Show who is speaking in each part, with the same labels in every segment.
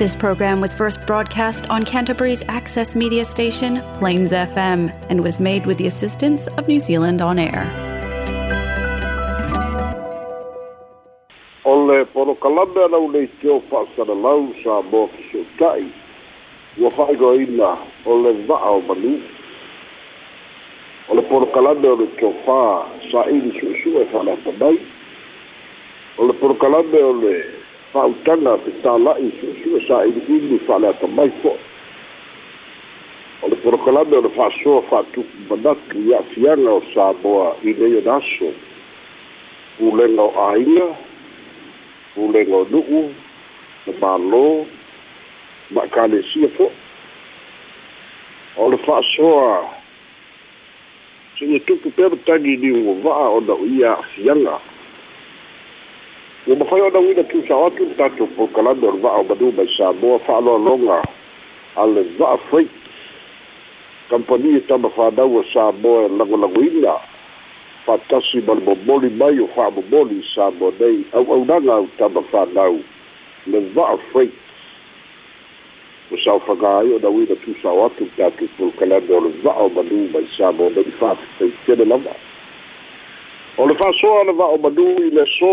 Speaker 1: This program was first broadcast on Canterbury's access media station, Plains FM, and was made with the assistance of New Zealand On Air.
Speaker 2: o le polokalame lau nei teo fa'asalalau sa mo ki seuta'i ua fa'aigoaina o le va'a o manu o le polokalame o le tofā sa'ili su'esu'e fa'alatamai o le polokalame o le fa'autaga pe tāla'i su'esu'e sa'ili'ili fa'aleatamai fo'i o le polokalame o le fa'asoa fa'atupu manatu i a'afiaga o samoa i nei ona aso pulega o āiga pulega o nu'u le mālō ma ekalesia fo'i o le fa'asoa se'ia tupu pea matagi liuga va'a ona o ia Yo mo fai ona wina tu sa atu tatu po kalando or va'o manu mai sa moa fa'alo longa ale va'a fai. Kampani e tama whanau a sa moa langolagoina fatasi ma le momoli mai o fa'amomoli sa moa nei au'aunaga au tama whanau le va'a fai. o saofagā ai ona uina tusao atu tatou polokalame o le va'o manū mai sa mo nei fa'afefaitele lava o le fa'asoa le va'o manū i le so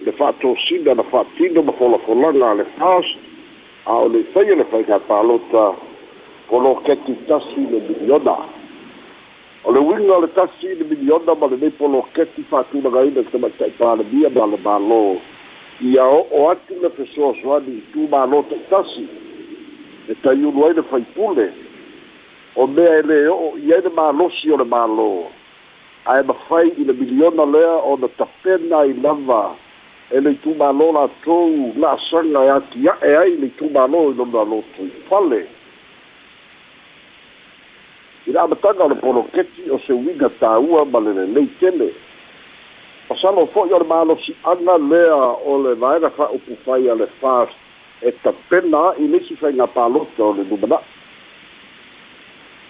Speaker 2: le fa'atosina na fa'atino ma folafolaga le fast a o le le faiga palota poloketi tasi le miliona o le uiga o le tasi le miliona ma lenei poloketi fa'atulagaina i tamaita'i palemia ma le mālō ia o'o atu le fesoasoani i tumālō ta'itasi e taiulu ai le faipule o mea e lē o'o i ai le mālosi o le mālō ae mafai i le miliona lea ona tapena i lava e le itumālō latou la'asaga e atia'e ai le itumālō i lona lotu i fale i le amataga o le o se uiga tāua ma le lelei tele pasalo fo'i o le malosi'aga o le vaega fa'upu fai a le fast e tapena a'i nisi faiga palota o le lumana'i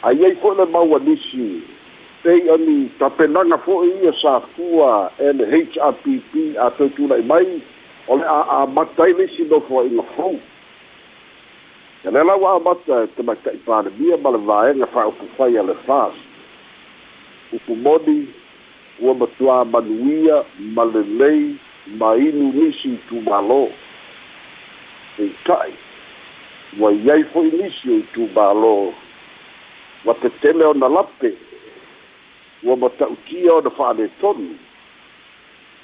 Speaker 2: aiai fo'i le mauanisi pei anu tapenaga fo'i ia safua e le hrpp a toi tula'i mai o le a'amata ai le nofo a'iga fou e le lau a'amata e tamaita'i palemia ma le vaega fa'aupufai a le fas upu moni ua matuā manuia ma lelei ma inu nisi i tumālō eita'i ua iai fo'i nisi o i tumālō ua tetele ona lape ua mata'utia ona fa'aletonu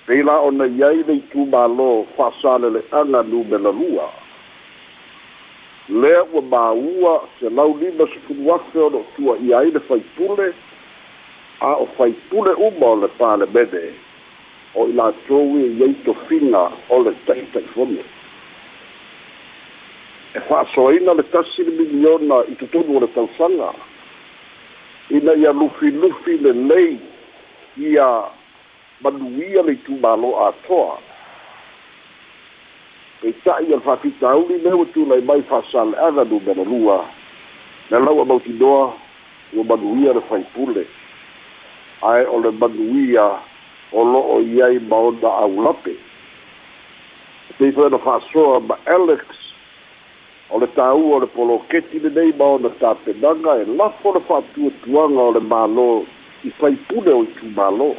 Speaker 2: pei la ona iai le itumālō fa'asalele'aga numela lua. Lea ua māua se lau lima sefulu afe ona tua'ia ai le faipule a o faipule uma o le palemene o i latou ia iai tofiga o le ta'ita'ifone e fa'asoaina le tasi le miliona i totonu o le tausaga ina ia lufilufi lelei ia manuia le itumālō atoa e ta'i al fa'afitauli lea ua tulai mai fa'asale'aga numera lua le lau a mautinoa ua manuia le faipule ae o le manuia o lo'o i ai ma ona aulape ona fa'asoa ma alex o le tāua o le poloketi lenei ma ona tapenaga e lafo le fa'atuatuaga o le mālō i faipule o i tumālō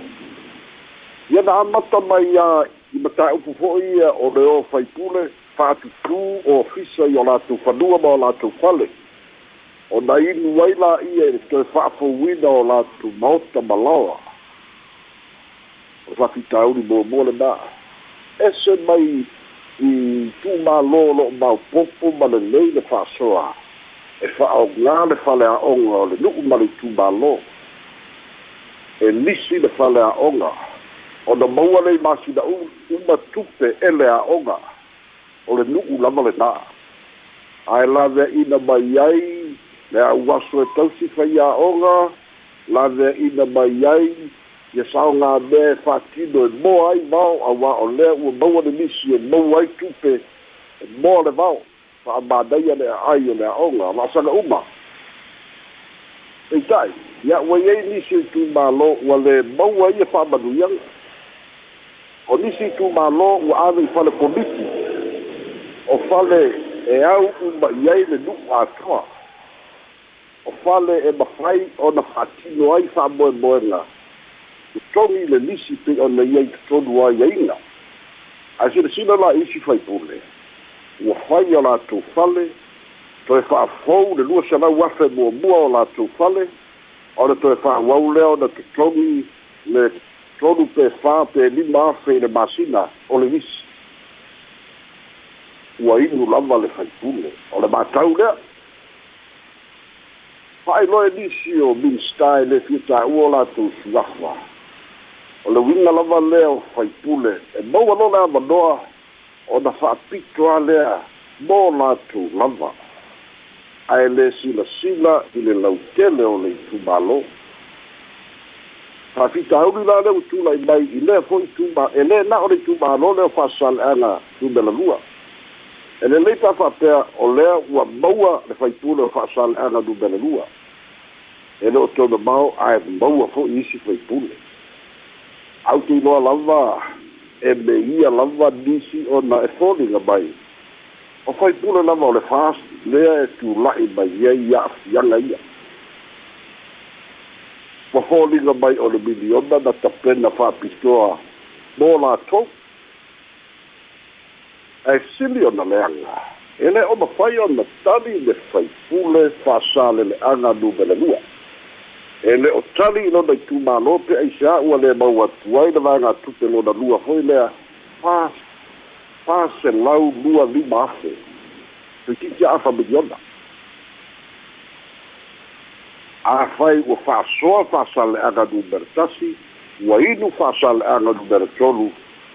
Speaker 2: ia na amata mai ia i mataupu fo'i ia o le o faipule fa'atutū o ofisa i o latou fanua ma o latou fale ona inu ai la ia i le toe fa'afouina o latou maota ma laoa o fa'afitauli muamua lenā ese mai i tumalolo maupopo ma lelei le fa'asoa e fa'aogā le falea'oga o le nu'u ma le tumālō e nisi le falea'oga ona maua lei masina'u uma tupe ele lea'oga o le nu'u lava lenā ae lavea'ina mai ai le auaso e tausi faiaʻoga laveaʻina mai ai ia saoga mea e fa'atino e moa ai vao auā o lea ua maua le nisi e mau ai tupe e moa le vao fa'amanaia le a'ai o le a'oga la'asaga uma. Eita'i ia uai ai nisi i tumālō ua le maua ai e fa'amanuiaga o nisi i tumālō ua ave i fale politi o fale e au uma i e ai le nu'u atoa o fale e mafai ona fa'atino ai fa'amoemoega totogi le lisi pe ona iai totonu ai aiga ae silasila la isi faipule ua fai o latou fale toe fa'afou le lua salau afe muamua o latou fale ona toe fa'auau lea ona totogi le tonu pe fā pe lima afe i le masina o le isi ua inu lava le faipule o le matau lea. Fa'ailoe nisi o minsta e le fiata'ua o latou suafa o le uiga lava lea o faipule e maua lo le avanoa ona fa'apito a lea mo latou lava. Ae lē silasila i le lautele o le itumālō fa'afitauli la leu tula'i mai i lea fo'i tuma e lē na o le itumālō lea o fa'asale'aga tumelalua e lelei tafa'apea o lea ua maua le faipule o fa'asale'aga tumelalua e le o tona mao ae maua fo'i isi faipule auteiloa lava e me ia lava nisi ona e foliga mai o faipule lava o le fast lea e tula'i mai ai a'afiaga ia ma foliga mai o le miliona na tapena fa'apitoa mo latou ae sili ona leaga e lē o mafai ona tali le faipule fa'asalele'aga numelelua e le o tali i lona i tumālō pe aisa ua le mau atu ai le vagatupe lona lua foi lea pa paselau lua lima afe. Pekitia afa miliona afai ua fa'asoa fa'asale'aga numere tasi ua inu fa'asale'aga numere tolu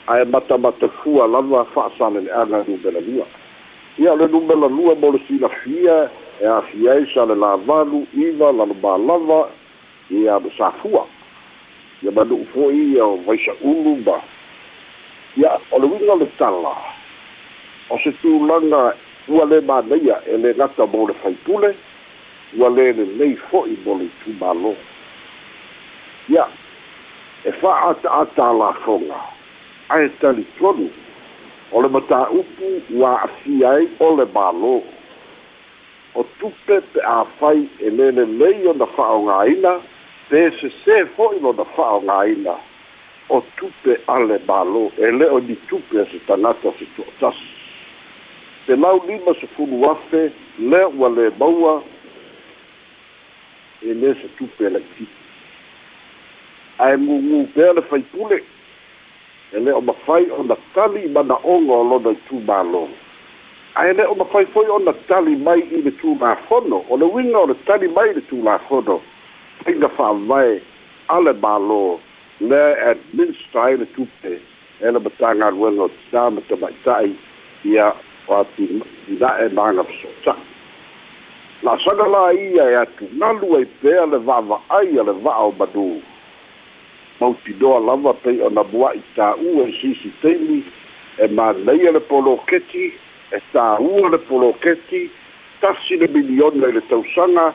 Speaker 2: ae matamatafua lava fa'asalele'aga numere lua. Ia o le numere lua mo le silafia e afia ai sa le lavalu iva lalomālava ya msafua ya manu foi ya vaisa ulumba ya ole winga le tala o se tulaga ua lē manaia e le gata mo bon le faitule ua lē lelei fo'i mo le itumālō ia bon e fa'aata'ata lafoga ae talitonu e, o le matā'upu ua afia ai o le mālō o tupe pe afai e lē lelei ona fa'aogāina pe se fo'i lona fa'aogāina o tupe ale mālō e le o ni tupe se tagata se to'atasi pe lau lima sefulu afe le ua lē maua e lē se tupe laitipi ae gugu pea le faipule e le o mafai ona tali mana'oga o lona i tumālō ae le o mafai foi ona tali mai i le tulafono o le uiga o le tali mai i le tulafono Singafawai alle balo ne et minst eine tupe ene betanga gwen samen te baitai ia wat da e bang op sota la sagala ia ya tu na lue pele va va ai le va au badu mauti do lava pe ona bua ita u e sisi temi e ma lei le poloketi e ta u le poloketi tasi le milioni le tausanga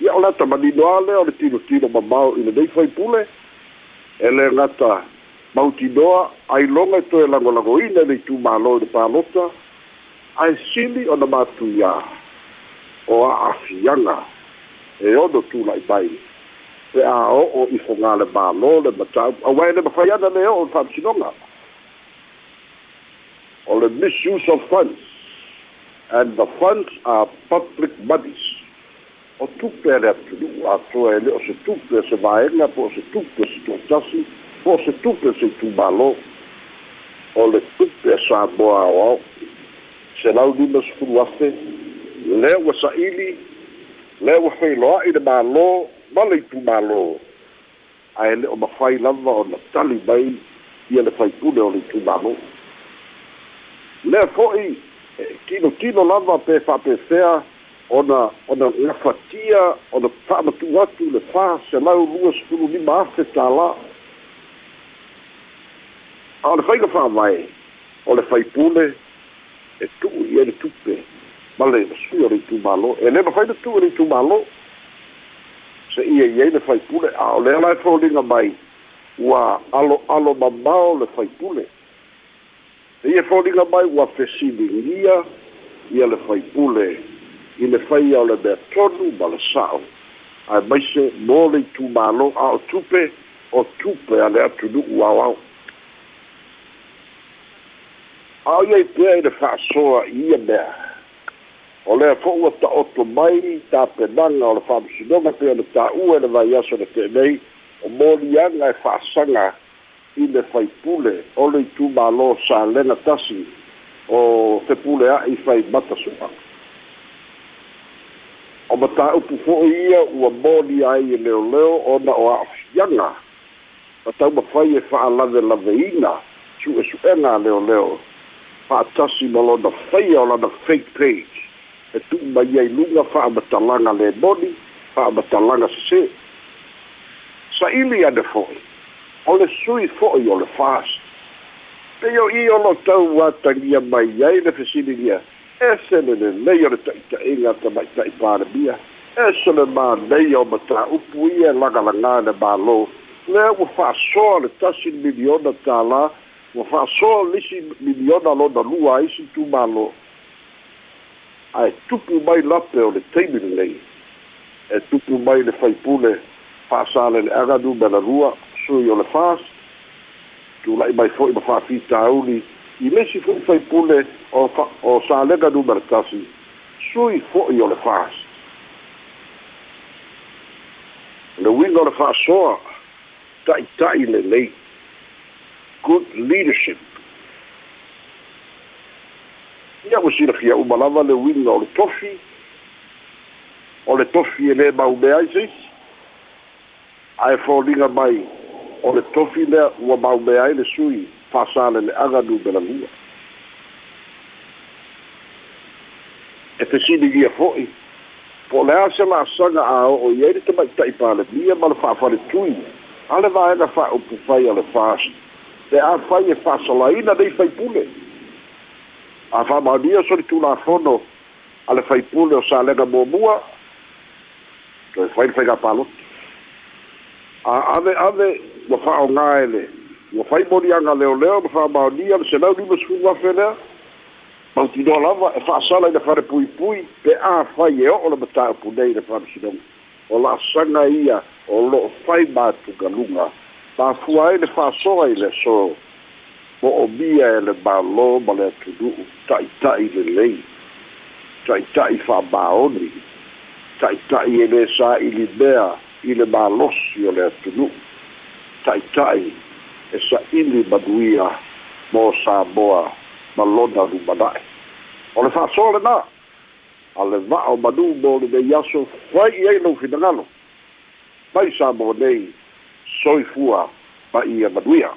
Speaker 2: ia o le atamanino a lea o le tilotilo mamao i lenei faipule e le gata mautinoa ailoga e toe lagolagoina i le i le palota ae sili ona matuiā o a'afiaga e ono tula'i pe a o'o i fogā mālō le matau. Auae le mafai ana le o'o le fa'amasinoga o le misuse of funds. And the funds are public monies o tupe le atunu'u atoa e o se tupe o se vaega po o se tupe o se tuatasi po o se tupe o se itumālō o le tupe sa moa aoao se lau lima sefulu afe lea ua sa'ili lea ua feiloa'i le mālō ma le itumālō ae le o mafai lava ona tali mai ia le faipule o le itumālō lea fo'i kino kino lava pe fa'apefea ona ona gafatia ona fa'amatu atu le fā se lau lua sefulu lima afe tālā. A o le faiga fa'avae o le faipule e tu'u ia e le tupe. Ma le masui o le itumālo e lē mafai le tu'u le itumālo se ia iai le faipule a o lea lae foliga mai ua alo alo mamao le faipule e ia foliga mai ua fesiligia ia le faipule i le faia o le mea tonu ma le sa'o ae maise mo le itumālo a o tupe o tupe a le atunu'u aoao ao iai pea i le fa'asoa ia mea o lea fo'u ua ta'oto mai tapenaga o le fa'amasinoga pea le tā'ua e le vaiaso le te'enei o moliaga e fa'asaga i le faipule o le itumālō salega tasi o te a'i fai matasu'a o matāupu fo'i ia ua moli ai e leoleo ona o a'afiaga ma taumafai e fa'alavelaveina su'esu'ega a leoleo fa'atasi ma lona faia o lana fake page. E tu'u mai ai luga fa'amatalaga lemoni fa'amatalaga sesē sa'ili ane fo'i. O le sui fo'i o le fast pei o i o lo tau atagia mai ai le fesiligia ese le lelei o le ta'ita'iga tamaita'i palemia ese le manei o mataupu ia lagalagā le mālō. Lea ua fa'asoa le tasi miliona tālā ua fa'asoa lisi miliona lona lua isi tumālo ae tupu mai lape o le taimi lelei e tupu mai le faipule fa'asalele'aga numela lua sui o le fas tula'i mai fo'i ma fa'afitauli i lesi fo'i faipule o fa, o salega tasi sui fo'i o le fas. Le uiga o le fa'asoa ta'ita'i lelei good leadership. Ia ua silafia uma lava le uiga o le tofi. O le tofi e lē maumea ai seisi ae foliga mai o le tofi lea ua maumea ai le sui fa'asalele'aga numelalua e fesiligia fo'i po o le a se la'asaga a o'o i ai le tamaita'i palemia ma le fa'afaletui a le vaega fa'aupu fai a le fast te a fai e fa'asalaina nei faipule a fa'amaonia so le tulafono a le faipule o salega muamua toe fai le faiga paloto a ave ave le ua fai moliaga leoleo ma fa'amaonia le selau lima sefulu afe lea mautinoa lava e fa'asala i le falepuipui pe a fai e o'o le mataupu nei le fa'amasinoga o la'asaga ia o lo'o fai matugaluga mafua ai le fa'asoa i le so mo o mia e le mālō ma le atunu'u ta'ita'i lelei ta'ita'i fa'amaoni ta'ita'i e lē sa'ili mea i le mālosi o le atunu'u e sa'ili manuia mo samoa ma lona lumana'i o le fa'asoa lenā a le va'o manu mo le nei aso fai ai lou finagalo mai sa mo nei soifua ma ia manuia